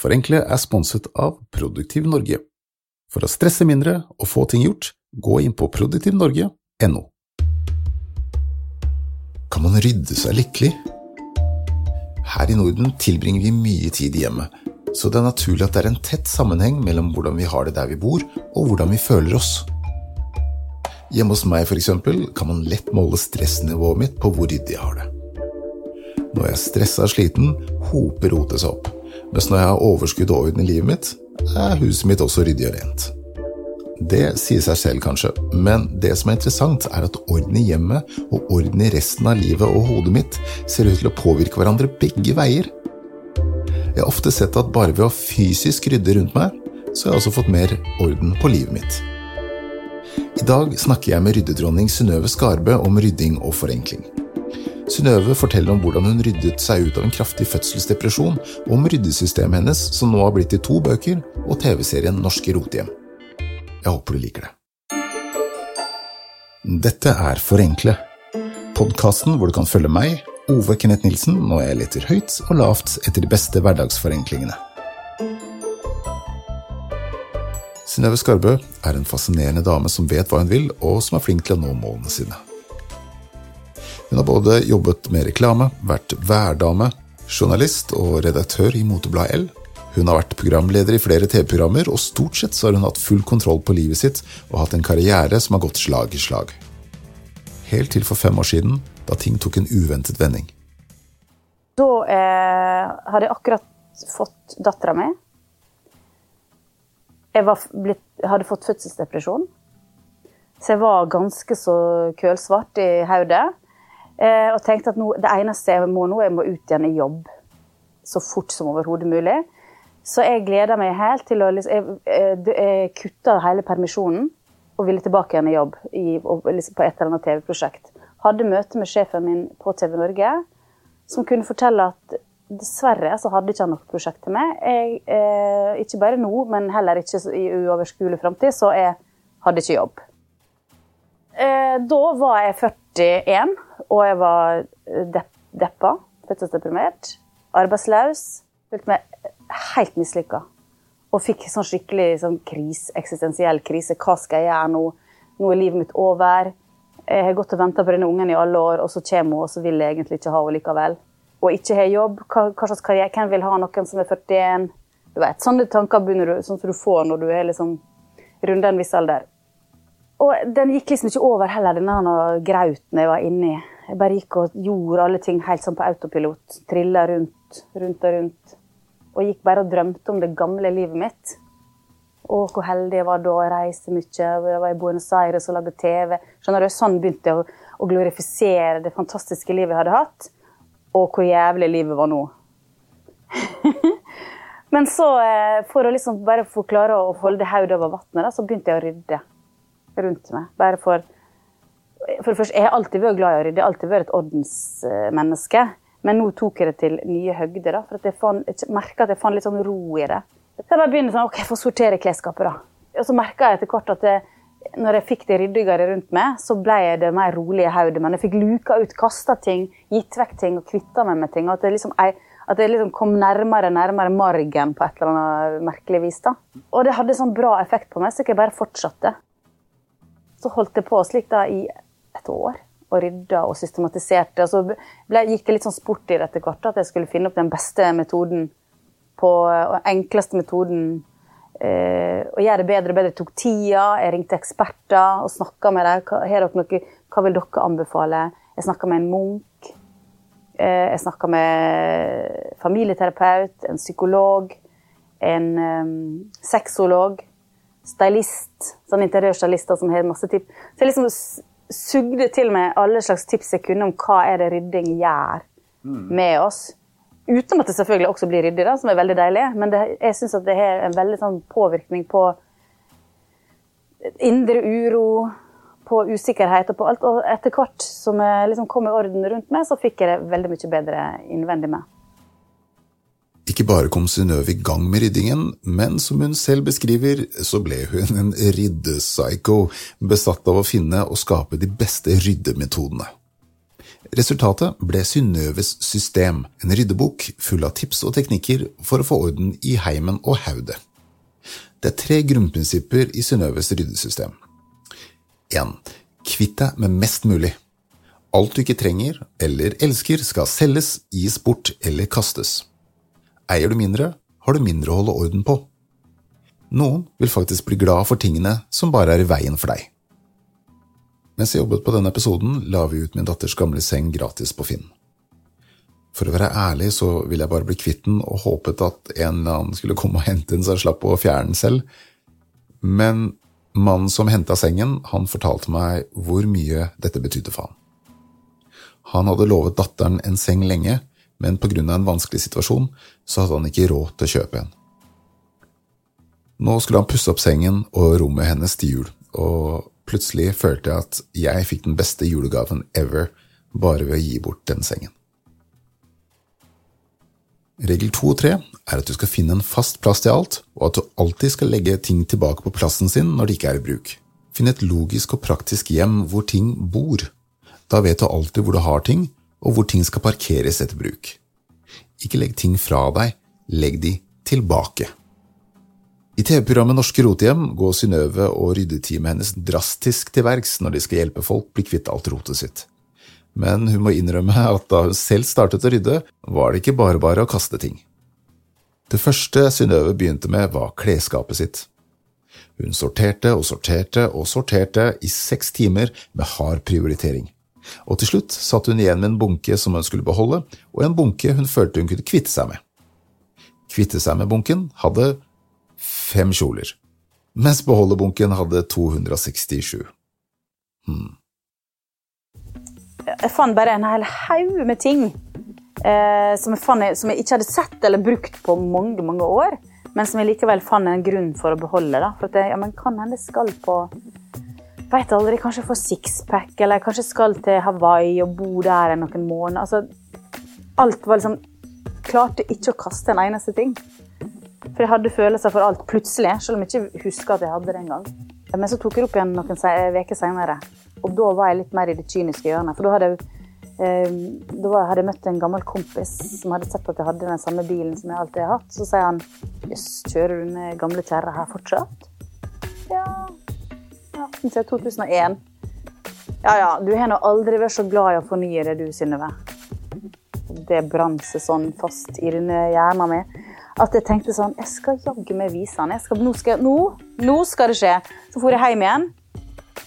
Forenkle er sponset av Produktiv Norge. For å stresse mindre og få ting gjort, gå inn på produktivnorge.no. Kan man rydde seg lykkelig? Her i Norden tilbringer vi mye tid hjemme, så det er naturlig at det er en tett sammenheng mellom hvordan vi har det der vi bor, og hvordan vi føler oss. Hjemme hos meg f.eks. kan man lett måle stressnivået mitt på hvor ryddig jeg har det. Når jeg er stressa og sliten, hoper rotet seg opp, mens når jeg har overskudd og orden i livet mitt, er huset mitt også ryddig og rent. Det sier seg selv, kanskje, men det som er interessant, er at orden i hjemmet og orden i resten av livet og hodet mitt ser ut til å påvirke hverandre begge veier. Jeg har ofte sett at bare ved å fysisk rydde rundt meg, så har jeg også fått mer orden på livet mitt. I dag snakker jeg med ryddedronning Synnøve Skarbø om rydding og forenkling. Synnøve forteller om hvordan hun ryddet seg ut av en kraftig fødselsdepresjon, og om ryddesystemet hennes, som nå har blitt til to bøker, og TV-serien Norske rotehjem. Jeg håper du liker det. Dette er Forenkle, podkasten hvor du kan følge meg, Ove Kenneth Nilsen, når jeg leter høyt og lavt etter de beste hverdagsforenklingene. Synnøve Skarbø er en fascinerende dame som vet hva hun vil, og som er flink til å nå målene sine. Hun har både jobbet med reklame, vært værdame, journalist og redaktør i motebladet L, hun har vært programleder i flere TV-programmer, og stort sett så har hun hatt full kontroll på livet sitt og hatt en karriere som har gått slag i slag. Helt til for fem år siden, da ting tok en uventet vending. Da eh, hadde jeg akkurat fått dattera mi. Jeg blitt, hadde fått fødselsdepresjon. Så jeg var ganske så kølsvart i hodet. Eh, og tenkte at nå, det eneste jeg må nå, jeg må ut igjen i jobb. Så fort som overhodet mulig. Så jeg gleda meg helt til å liksom, Jeg, jeg kutta hele permisjonen og ville tilbake igjen i jobb i, liksom på et eller annet TV-prosjekt. Hadde møte med sjefen min på TV Norge, som kunne fortelle at dessverre så hadde ikke han noe prosjekt til meg. Jeg, eh, ikke bare nå, men heller ikke i uoverskuelig framtid, så jeg hadde ikke jobb. Eh, da var jeg 41, og jeg var depp, deppa, fødselsdeprimert, arbeidsløs. Følte meg helt mislykka. Og fikk sånn skikkelig sånn kris, eksistensiell krise. Hva skal jeg gjøre nå? Nå er livet mitt over. Jeg har gått og venta på denne ungen i alle år, og så kommer hun, og så vil jeg egentlig ikke ha henne likevel. Og ikke har jobb. Hva, hva, slags karriere? Hvem vil ha noen som er 41? Du vet, Sånne tanker begynner du, sånn som du får når du er liksom rundt en viss alder. Og den gikk liksom ikke over heller, denne grauten jeg var inni. Jeg bare gikk og gjorde alle ting helt sånn på autopilot. Trilla rundt, rundt og rundt. Og gikk bare og drømte om det gamle livet mitt. Og hvor heldig jeg var da. Jeg reiste mye. Jeg var i Buenos Aires og lagde TV. Skjønner du? Sånn begynte jeg å, å glorifisere det fantastiske livet jeg hadde hatt, og hvor jævlig livet var nå. Men så, eh, for å liksom bare få klare å holde hodet over vannet, så begynte jeg å rydde rundt meg. Bare for For det første, jeg har alltid vært glad i å rydde. Jeg alltid vært et ordensmenneske. Men nå tok jeg det til nye høgder, da, for jeg, merka at jeg fant litt sånn ro i det. Så jeg bare begynte sånn, ok, jeg får sortere klesskapet, da. Og så merka jeg etter hvert at det, når jeg fikk det ryddigere rundt meg, så ble det mer rolig i hodet. Men jeg fikk luka ut, kasta ting, gitt vekk ting og kvitta meg med ting. At det liksom, at det liksom kom nærmere nærmere margen på et eller annet merkelig vis. da. Og det hadde sånn bra effekt på meg, så jeg bare fortsatte. Så holdt jeg på slik da i et år og rydda og systematiserte. Og så ble, gikk det litt sånn sport i det etter at jeg skulle finne opp den beste metoden på, og enkleste metoden. Eh, og gjøre det bedre og bedre. Jeg tok tida, jeg ringte eksperter og snakka med dem. Hva, hva vil dere anbefale? Jeg snakka med en munk. Eh, jeg snakka med familieterapeut, en psykolog, en um, sexolog, stylist. Sånn interiørstylister som har masse tips. Så jeg liksom sugde til meg alle slags tips jeg kunne om hva er det rydding gjør med oss. Uten at det selvfølgelig også blir ryddig, da, som er veldig deilig. Men det, jeg syns det har en veldig sånn påvirkning på indre uro, på usikkerhet og på alt. Og etter hvert som jeg liksom kom i orden rundt meg, så fikk jeg det veldig mye bedre innvendig med. Ikke bare kom Synnøve i gang med ryddingen, men som hun selv beskriver, så ble hun en ryddepsycho, besatt av å finne og skape de beste ryddemetodene. Resultatet ble Synnøves system, en ryddebok full av tips og teknikker for å få orden i heimen og haudet. Det er tre grunnprinsipper i Synnøves ryddesystem. 1. Kvitt deg med mest mulig. Alt du ikke trenger eller elsker skal selges, gis bort eller kastes. Eier du mindre, har du mindre å holde orden på. Noen vil faktisk bli glad for tingene som bare er i veien for deg. Mens jeg jobbet på denne episoden, la vi ut min datters gamle seng gratis på Finn. For å være ærlig så ville jeg bare bli kvitt den og håpet at en eller annen skulle komme og hente den så jeg slapp å fjerne den selv. Men mannen som henta sengen, han fortalte meg hvor mye dette betydde for han. Han hadde lovet datteren en seng lenge, men av en vanskelig situasjon så hadde han ikke råd til å kjøpe en. Nå skulle han pusse opp sengen og rommet hennes til jul, og plutselig følte jeg at jeg fikk den beste julegaven ever bare ved å gi bort den sengen. Regel to og tre er at du skal finne en fast plass til alt, og at du alltid skal legge ting tilbake på plassen sin når de ikke er i bruk. Finn et logisk og praktisk hjem hvor ting bor. Da vet du alltid hvor du har ting, og hvor ting skal parkeres etter bruk. Ikke legg ting fra deg, legg de tilbake. I TV-programmet Norske rotehjem går Synnøve og ryddeteamet hennes drastisk til verks når de skal hjelpe folk bli kvitt alt rotet sitt. Men hun må innrømme at da hun selv startet å rydde, var det ikke bare bare å kaste ting. Det første Synnøve begynte med, var klesskapet sitt. Hun sorterte og sorterte og sorterte i seks timer med hard prioritering og til slutt satt hun igjen med en bunke som hun skulle beholde, og en bunke hun følte hun kunne kvitte seg med. Kvitte seg med bunken hadde fem kjoler, mens beholde-bunken hadde 267. Hmm. Jeg fant bare en hel haug med ting eh, som, jeg fant, som, jeg ikke hadde sett eller brukt på mange mange år, men som jeg likevel fant en grunn for å beholde. Da. For at jeg, ja, men kan hende skal på Veit aldri. Kanskje får sixpack, eller kanskje skal til Hawaii og bo der noen måneder. Altså, alt var liksom Klarte ikke å kaste en eneste ting. For jeg hadde følelser for alt plutselig, selv om jeg ikke husker at jeg hadde det engang. Men så tok jeg det opp igjen noen uker senere, og da var jeg litt mer i det kyniske hjørnet. For da hadde jeg eh, da hadde jeg møtt en gammel kompis som hadde sett at jeg hadde den samme bilen som jeg alltid har hatt. Så sier han jøss, kjører du den gamle kjerra her fortsatt? Ja, hatten siden 2001. Ja ja, du har nå aldri vært så glad i å fornye det, du, Synnøve. Det brant seg sånn fast i denne hjernen min at jeg tenkte sånn Jeg skal jaggu meg vise han. Skal, nå, skal, nå, nå, skal det skje. Så for jeg hjem igjen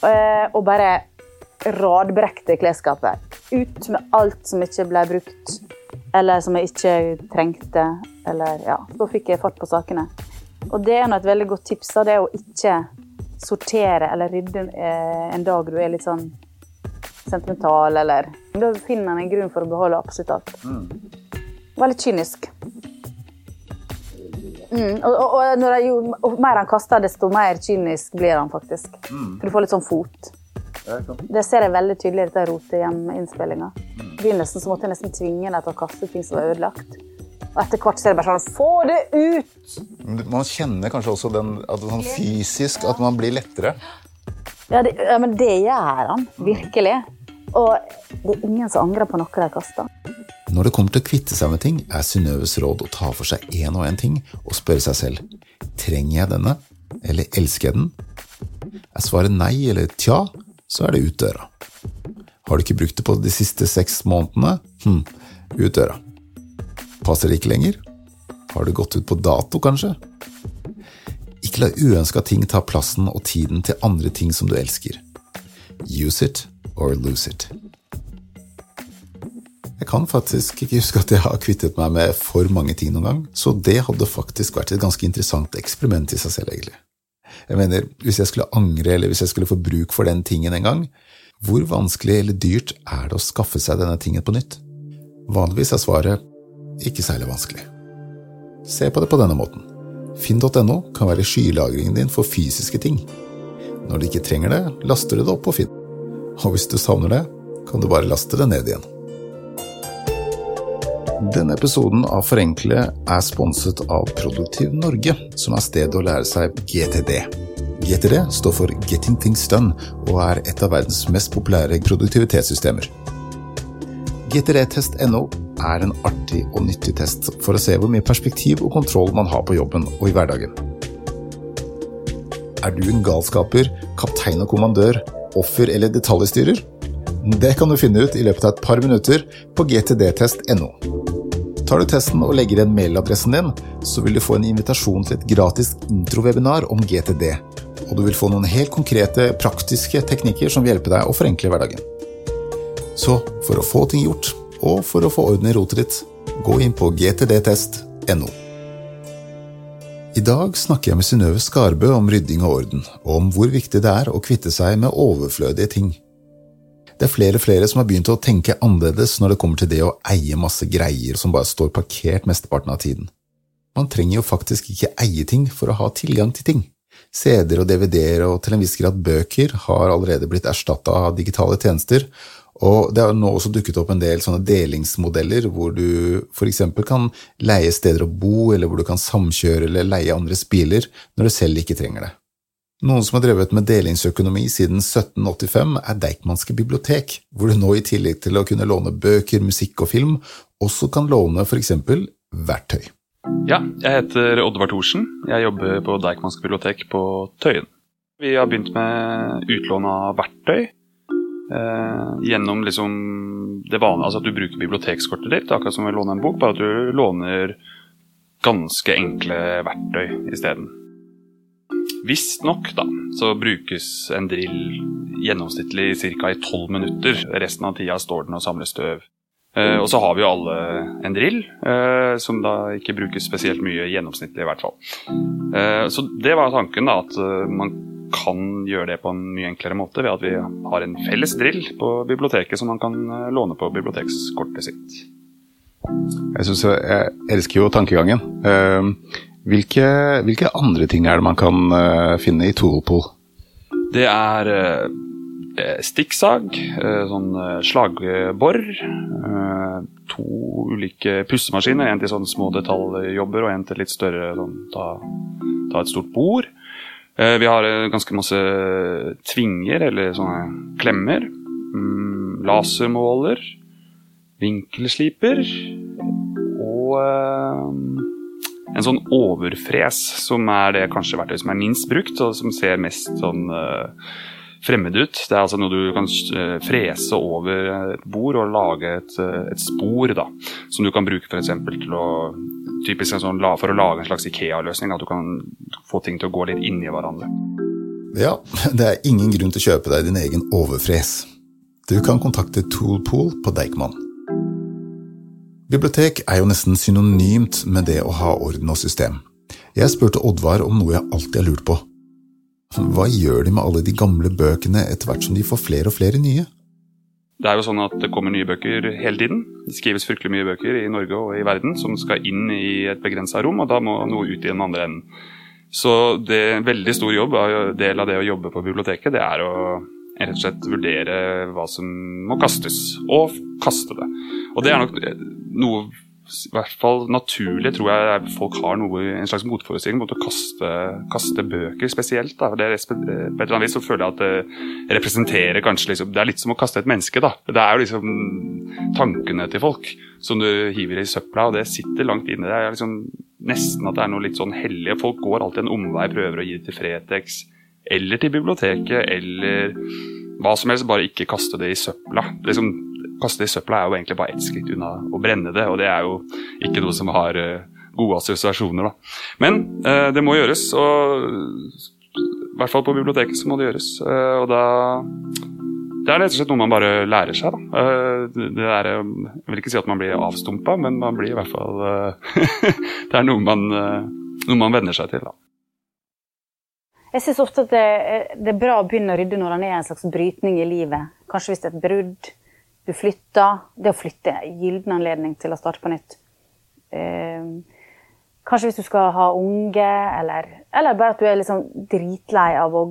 eh, og bare radbrekte klesskapet. Ut med alt som ikke ble brukt, eller som jeg ikke trengte. Eller ja, Da fikk jeg fart på sakene. Og det er nå et veldig godt tips. Da, det å ikke sortere eller rydde eh, en dag du er litt sånn sentimental, eller Da finner han en grunn for å beholde absolutt alt. Mm. Veldig kynisk. Mm. Og, og, og, jo, og, mer han kaster, desto mer kynisk blir han faktisk. Mm. For du får litt sånn fot. Det ser jeg veldig tydelig i dette rotehjem-innspillinga. I mm. begynnelsen så måtte jeg nesten tvinge deg til å kaste ting som var ødelagt. Og etter hvert så er det bare sånn Få det ut! Man kjenner kanskje også den, at sånn fysisk at man blir lettere. Ja, det, ja, men det gjør han. Virkelig. Og det er ingen som angrer på noe de kaster. Når det kommer til å kvitte seg med ting, er Synnøves råd å ta for seg én og én ting og spørre seg selv trenger jeg denne, eller elsker jeg den? Er svaret nei eller tja, så er det ut døra. Har du ikke brukt det på de siste seks månedene? Hm, ut døra. Passer det ikke lenger? Har det gått ut på dato, kanskje? Ikke la uønska ting ta plassen og tiden til andre ting som du elsker. Use it or lose it. Jeg kan faktisk ikke huske at jeg har kvittet meg med for mange ting noen gang, så det hadde faktisk vært et ganske interessant eksperiment i seg selv, egentlig. Jeg mener, hvis jeg skulle angre eller hvis jeg skulle få bruk for den tingen en gang, hvor vanskelig eller dyrt er det å skaffe seg denne tingen på nytt? Vanligvis er svaret ikke særlig vanskelig. Se på det på denne måten. Finn.no kan være skylagringen din for fysiske ting. Når du ikke trenger det, laster du det opp på Finn. Og hvis du savner det, kan du bare laste det ned igjen. Denne episoden av Forenkle er sponset av Produktiv Norge, som er stedet å lære seg GTD. GTD står for Getting Things Done og er et av verdens mest populære produktivitetssystemer. GTD-test.no er en artig og nyttig test for å se hvor mye perspektiv og kontroll man har på jobben og i hverdagen. Er du en galskaper, kaptein og kommandør, offer eller detaljstyrer? Det kan du finne ut i løpet av et par minutter på gtdtest.no. Tar du testen og legger igjen mailadressen din, så vil du få en invitasjon til et gratis introwebinar om GTD. Og du vil få noen helt konkrete, praktiske teknikker som vil hjelpe deg å forenkle hverdagen. Så for å få ting gjort, og for å få orden i rotet ditt, gå inn på gtdtest.no. I dag snakker jeg med Synnøve Skarbø om rydding og orden, og om hvor viktig det er å kvitte seg med overflødige ting. Det er flere og flere som har begynt å tenke annerledes når det kommer til det å eie masse greier som bare står parkert mesteparten av tiden. Man trenger jo faktisk ikke eie ting for å ha tilgang til ting. CD-er og DVD-er og til en viss grad bøker har allerede blitt erstatta av digitale tjenester, og det har nå også dukket opp en del sånne delingsmodeller hvor du f.eks. kan leie steder å bo, eller hvor du kan samkjøre eller leie andres biler når du selv ikke trenger det. Noen som har drevet med delingsøkonomi siden 1785, er Deichmanske bibliotek, hvor du nå i tillegg til å kunne låne bøker, musikk og film, også kan låne f.eks. verktøy. Ja, jeg heter Oddvar Thorsen. Jeg jobber på Deichmanske bibliotek på Tøyen. Vi har begynt med utlån av verktøy eh, gjennom liksom det vanlige, altså at du bruker bibliotekskortet ditt, akkurat som å låne en bok, bare at du låner ganske enkle verktøy isteden. Visstnok, da, så brukes en drill gjennomsnittlig ca. i tolv minutter. Resten av tida står den og samler støv. Eh, og så har vi jo alle en drill, eh, som da ikke brukes spesielt mye gjennomsnittlig, i hvert fall. Eh, så det var tanken, da, at eh, man kan gjøre det på en mye enklere måte ved at vi har en felles drill på biblioteket som man kan eh, låne på bibliotekskortet sitt. Jeg, synes, jeg elsker jo tankegangen. Ehm, hvilke, hvilke, andre ting er det man kan eh, finne i Toolpool? Det er eh, stikksag, sånn slagbor, to ulike pussemaskiner. En til sånne små detaljjobber og en til litt større sånn, ta, ta et stort bord. Eh, vi har eh, ganske masse tvinger, eller sånne klemmer. Mm, lasermåler. Vinkelsliper. Og eh, en sånn overfres, som er det kanskje verktøyet som er minst brukt, og som ser mest sånn fremmed ut. Det er altså noe du kan frese over et bord og lage et, et spor, da. Som du kan bruke f.eks. til å typisk sånn, for å lage en slags Ikea-løsning. At du kan få ting til å gå litt inn i hverandre. Ja, det er ingen grunn til å kjøpe deg din egen overfres. Du kan kontakte Toolpool på Deichman. Bibliotek er jo nesten synonymt med det å ha orden og system. Jeg spurte Oddvar om noe jeg alltid har lurt på. Hva gjør de med alle de gamle bøkene etter hvert som de får flere og flere nye? Det er jo sånn at det kommer nye bøker hele tiden. Det skrives fryktelig mye bøker i Norge og i verden som skal inn i et begrensa rom, og da må noe ut i den andre enden. Så det er en veldig stor jobb, del av det å jobbe på biblioteket, det er å rett og slett vurdere hva som må kastes, og kaste det. Og det er nok noe i hvert fall naturlig tror jeg folk har noe, en slags motforestilling mot å kaste, kaste bøker spesielt. Da. Det, på et eller annet vis så føler jeg at det representerer kanskje liksom, Det er litt som å kaste et menneske. da. Det er jo liksom tankene til folk som du hiver i søpla, og det sitter langt inne. Det er liksom nesten at det er noe litt sånn hellig. Folk går alltid en omvei, prøver å gi det til Fretex eller til biblioteket eller hva som helst, bare ikke kaste det i søpla. Liksom, kaste det i søpla er jo egentlig bare ett skritt unna å brenne det, og det er jo ikke noe som har uh, gode assosiasjoner, da. Men uh, det må gjøres, og i hvert fall på biblioteket så må det gjøres. Uh, og da det er rett og slett noe man bare lærer seg. Da. Det er, jeg vil ikke si at man blir avstumpa, men man blir i hvert fall Det er noe man, noe man venner seg til. Da. Jeg syns ofte at det, det, er bra å begynne å rydde når man er en slags brytning i livet. Kanskje hvis det er et brudd, du flytter. Det å flytte er en gyllen anledning til å starte på nytt. Eh, kanskje hvis du skal ha unge, eller, eller bare at du er liksom dritlei av å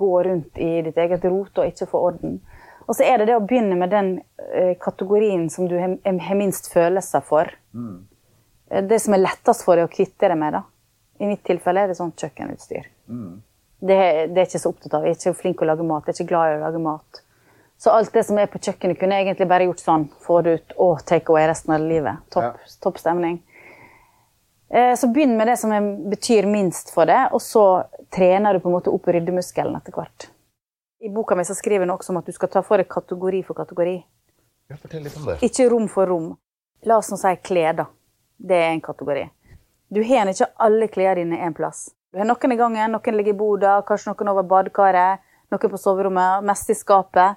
gå rundt i ditt eget rot og ikke få orden. Og så er det det å begynne med den eh, kategorien som du har minst følelser for. Mm. Det som er lettest for deg å kvitte deg med. da. I mitt tilfelle er det sånn kjøkkenutstyr. Mm. Det, det, er jeg ikke så opptatt av. Jeg er ikke flink til å lage mat. Jeg er ikke glad i å lage mat. Så alt det som er på kjøkkenet, kunne jeg egentlig bare gjort sånn. Få det ut og take away resten av livet. Topp, topp stemning. Eh, Så begynn med det som er- betyr minst for deg, og så trener du på en måte opp ryddemuskelen etter hvert. I boka mi så skriver hun også om at du skal ta for deg kategori for kategori. Ja, fortell litt om det. Ikke rom for rom. La oss nå si klær, da. Det er en kategori. Du har ikke alle klærne dine én plass. Du har noen i gangen, noen ligger i boda, kanskje noen over badekaret, noen på soverommet, mest i skapet.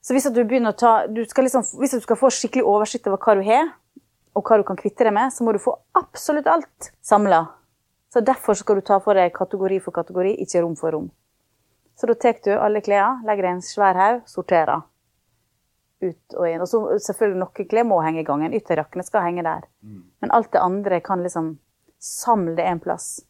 Så hvis du ta, du liksom, hvis du skal få skikkelig oversikt over hva du har, og hva du kan kvitte deg med, så må du få absolutt alt samla. Så derfor skal du ta for deg kategori for kategori, ikke rom for rom. Så da tar du alle klærne, legger i en svær haug, sorterer ut og inn. Og så selvfølgelig noen klær må henge i gangen. Ytterjakkene skal henge der. Men alt det andre kan liksom samle det en plass.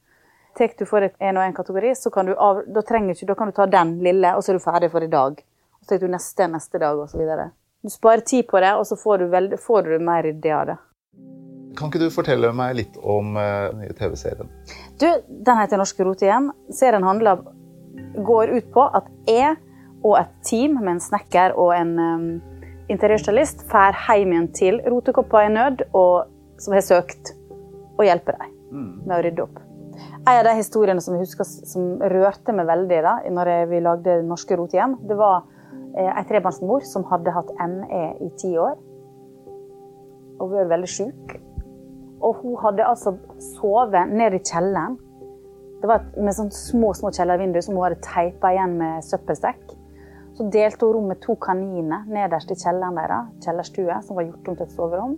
Tar du for deg en og en kategori, så kan du, av, da ikke, da kan du ta den lille, og så er du ferdig for i dag. Tar du neste neste dag, videre. Du sparer tid på det, og så får du, veld, får du mer idé av det. Kan ikke du fortelle meg litt om uh, den nye TV-serien? Du, den heter Norske rotehjem. Serien handler, går ut på at jeg og et team med en snekker og en um, interiørstylist drar hjem igjen til rotekopper i nød og, som har søkt, og hjelper dem med å rydde opp. En av de historiene som jeg husker som rørte meg veldig da når vi lagde Norske rotehjem, det var ei trebarnsmor som hadde hatt ME i ti år. Og vært veldig sjuk. Og hun hadde altså sovet ned i kjelleren. Det var med sånne små små kjellervinduer som hun hadde teipa igjen med søppelsekk. Så delte hun rom med to kaniner nederst i kjelleren deres, kjellerstue, som var gjort om til et soverom.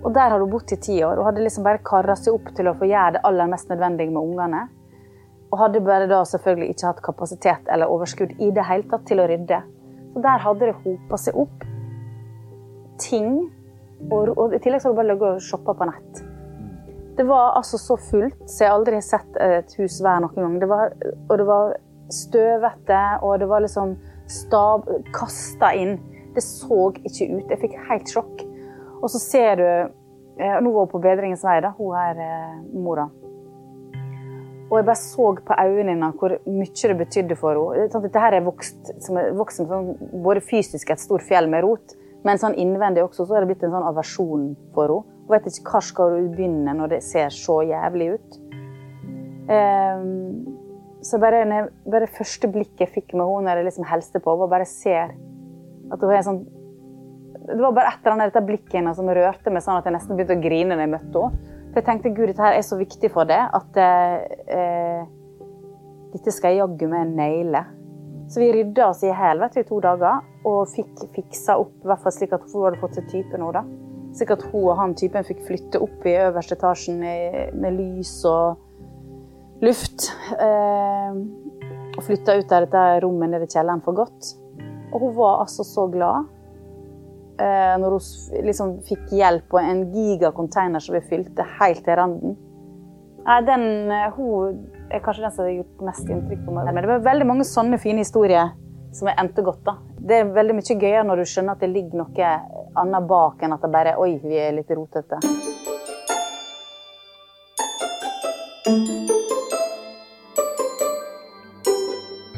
Og der hadde hun bodd i ti år Hun hadde liksom bare kara seg opp til å få gjøre det aller mest nødvendige med ungene. Og hadde bare da selvfølgelig ikke hatt kapasitet eller overskudd i det hele tatt til å rydde. Så der hadde det hopa seg opp ting. Og, og i tillegg så hadde hun bare ligget og shoppa på nett. Det var altså så fullt, så jeg aldri har sett et hus hver noen gang. Det var, og det var støvete, og det var liksom stab kasta inn. Det så ikke ut. Jeg fikk helt sjokk. Og så ser du eh, Nå var hun på bedringens vei, da, hun her eh, mora. Og jeg bare så på øynene hennes hvor mye det betydde for henne. Dette er vokst, som er vokst som sånn, både fysisk et stort fjell med rot, men sånn innvendig også, så er det blitt en sånn aversjon for henne. Hun vet ikke hvor skal hun begynne når det ser så jævlig ut. Um, så bare, jeg- bare første blikket jeg fikk med henne når jeg liksom hilste på, var bare ser at hun er sånn Det var bare et eller annet dette blikket hennes som rørte meg sånn at jeg nesten begynte å grine når jeg møtte henne. For jeg tenkte gud, dette her er så viktig for det at eh, dette skal jeg jaggu meg naile. Så vi rydda oss i hæl i to dager og fikk fiksa opp, i hvert fall slik at hun hadde fått seg type nå, da. Slik at hun og han typen fikk flytte opp i øverste etasjen med lys og luft. Eh, og flytta ut av dette rommet nede i kjelleren for godt. Og hun var altså så glad når hun liksom fikk hjelp på en gigacontainer som vi fylte helt til randen. Nei, den, eh, hun er kanskje den som har gjort mest inntrykk på meg. Men det var veldig mange sånne fine historier som jeg endte godt. da. Det er veldig mye gøyere når du skjønner at det ligger noe annet bak enn at det bare Oi, vi er litt rotete.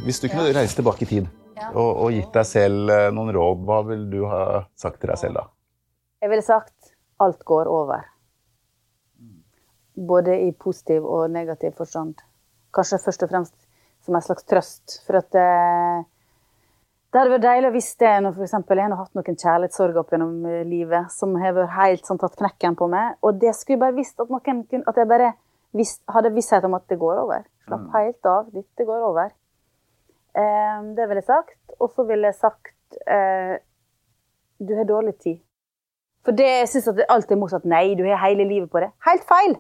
Hvis du kunne reise tilbake i tid. Og, og gitt deg selv eh, noen råd, hva ville du ha sagt til deg selv da? Jeg ville sagt alt går over. Både i positiv og negativ forstand. Kanskje først og fremst som en slags trøst. For at eh, det hadde vært deilig å visst det når for eksempel, jeg har hatt noen kjærlighetssorg opp gjennom eh, livet som har vært helt sånn, tatt knekken på meg. Og det skulle jeg bare visst at noen kunne At jeg bare visst, hadde visshet om at det går over. Slapp helt av. Dette går over. Eh, det ville jeg sagt. Og så ville jeg sagt eh, Du har dårlig tid. For det, jeg syns alltid er motsatt. Nei, du har hele livet på det. Helt feil!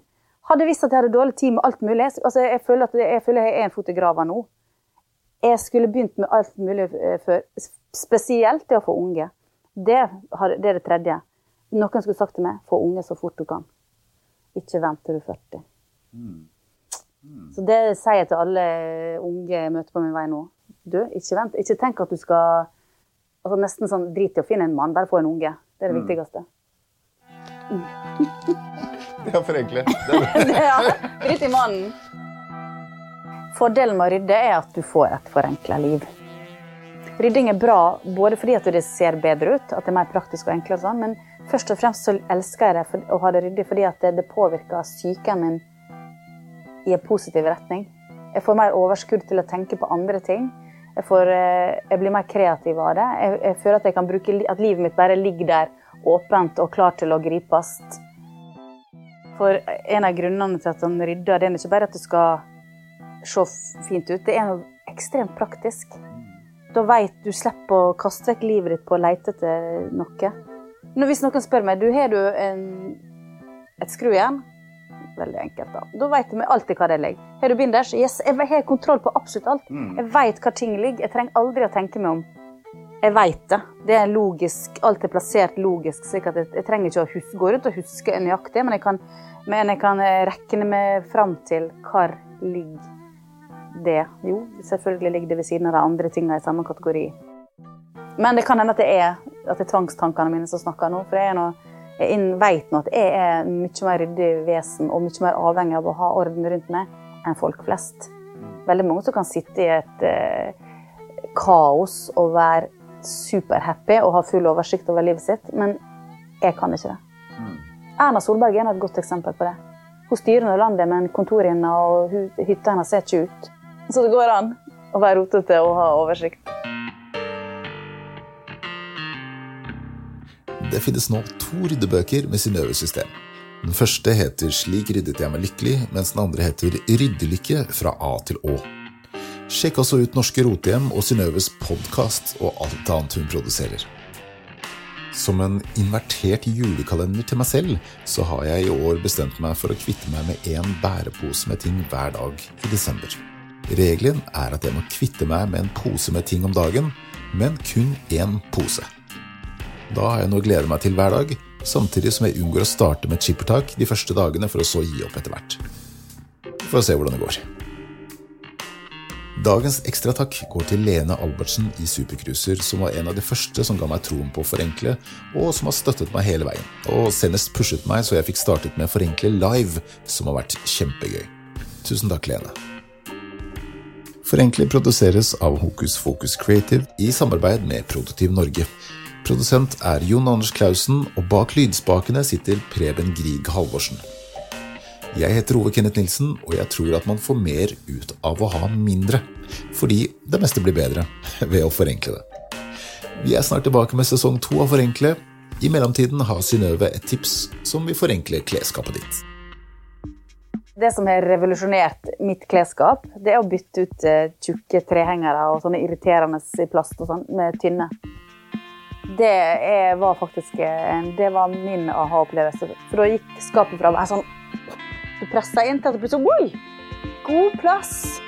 Hadde visst at jeg hadde dårlig tid med alt mulig. Altså, jeg, føler at jeg, jeg føler jeg er en fot i grava nå. Jeg skulle begynt med alt mulig eh, før. Spesielt det å få unge. Det, har, det er det tredje. Noen skulle sagt til meg få unge så fort du kan. Ikke vent til du er 40. Så det sier jeg til alle unge jeg møter på min vei nå. Du, ikke vent. Ikke tenk at du skal altså Nesten sånn drit i å finne en mann, bare få en unge. Det er det viktigste. Ja, for. Det er det. ja, drit i mannen. Fordelen med å rydde er at du får et forenkla liv. rydding er bra både fordi at det ser bedre ut, at det er mer praktisk og enklere, og sånn, men først og fremst så elsker jeg det å ha det ryddig fordi at det, det påvirker psyken min i en positiv retning. Jeg får mer overskudd til å tenke på andre ting. Jeg, får, eh, jeg blir mer kreativ av det. Jeg, jeg føler at, jeg bruke, at livet mitt bare ligger der åpent og klar til å gripes. For en av grunnene til at han rydder, det er ikke bare at det skal se fint ut, det er noe ekstremt praktisk. Da veit du slipper å kaste vekk livet ditt på å lete etter noe. Hvis noen spør meg du har du en, et skrujern, veldig enkelt. Da Da vet vi alltid hva det ligger. Har du binders? Yes, jeg har kontroll på absolutt alt. Mm. Jeg vet hva ting ligger. Jeg trenger aldri å tenke meg om. Jeg vet det. Det er logisk. Alt er plassert logisk. slik at jeg, jeg trenger ikke å huske, gå rundt og huske nøyaktig, men jeg kan, men jeg kan eh, regne meg fram til hvor ligger det. Jo, selvfølgelig ligger det ved siden av de andre tingene i samme kategori. Men det kan hende at det er, at det er tvangstankene mine som snakker nå. For jeg er noe jeg vet nå at jeg er mye mer ryddig vesen og mye mer avhengig av å ha orden rundt meg enn folk flest. Veldig mange som kan sitte i et eh, kaos og være superhappy og ha full oversikt over livet sitt, men jeg kan ikke det. Erna Solberg er et godt eksempel på det. Hun styrer nå landet, men kontoret hennes og hytta hennes ser ikke ut. Så det går an å være rotete og ha oversikt. Det finnes nå to ryddebøker med Synnøve-system. Den første heter Slik ryddet jeg meg lykkelig, mens den andre heter Ryddelykke fra A til Å. Sjekk også ut Norske Rotehjem og Synnøves podkast og alt annet hun produserer. Som en invertert julekalender til meg selv, så har jeg i år bestemt meg for å kvitte meg med én bærepose med ting hver dag i desember. Regelen er at jeg må kvitte meg med en pose med ting om dagen, men kun én pose. Da har jeg noe å glede meg til hver dag, samtidig som jeg unngår å starte med chippertak de første dagene for å så gi opp etter hvert. For å se hvordan det går. Dagens ekstratakk går til Lene Albertsen i Supercruiser, som var en av de første som ga meg troen på å forenkle, og som har støttet meg hele veien. Og senest pushet meg så jeg fikk startet med Forenkle live, som har vært kjempegøy. Tusen takk, Lene. Forenkle produseres av Hokus Fokus Creative i samarbeid med Produktiv Norge. Produsent er Jon Anders Clausen, og bak lydspakene sitter Preben Grieg Halvorsen. Jeg heter Ove Kenneth Nilsen, og jeg tror at man får mer ut av å ha mindre. Fordi det meste blir bedre ved å forenkle det. Vi er snart tilbake med sesong to av Forenkle. I mellomtiden har Synnøve et tips som vil forenkle klesskapet ditt. Det som har revolusjonert mitt klesskap, det er å bytte ut eh, tjukke trehengere og sånne irriterende plast og sånn, med tynne. Det er, var faktisk en, det var min aha-opplevelse. For da gikk skapet fra meg sånn Du pressa inn til at det plutselig Oi! God plass!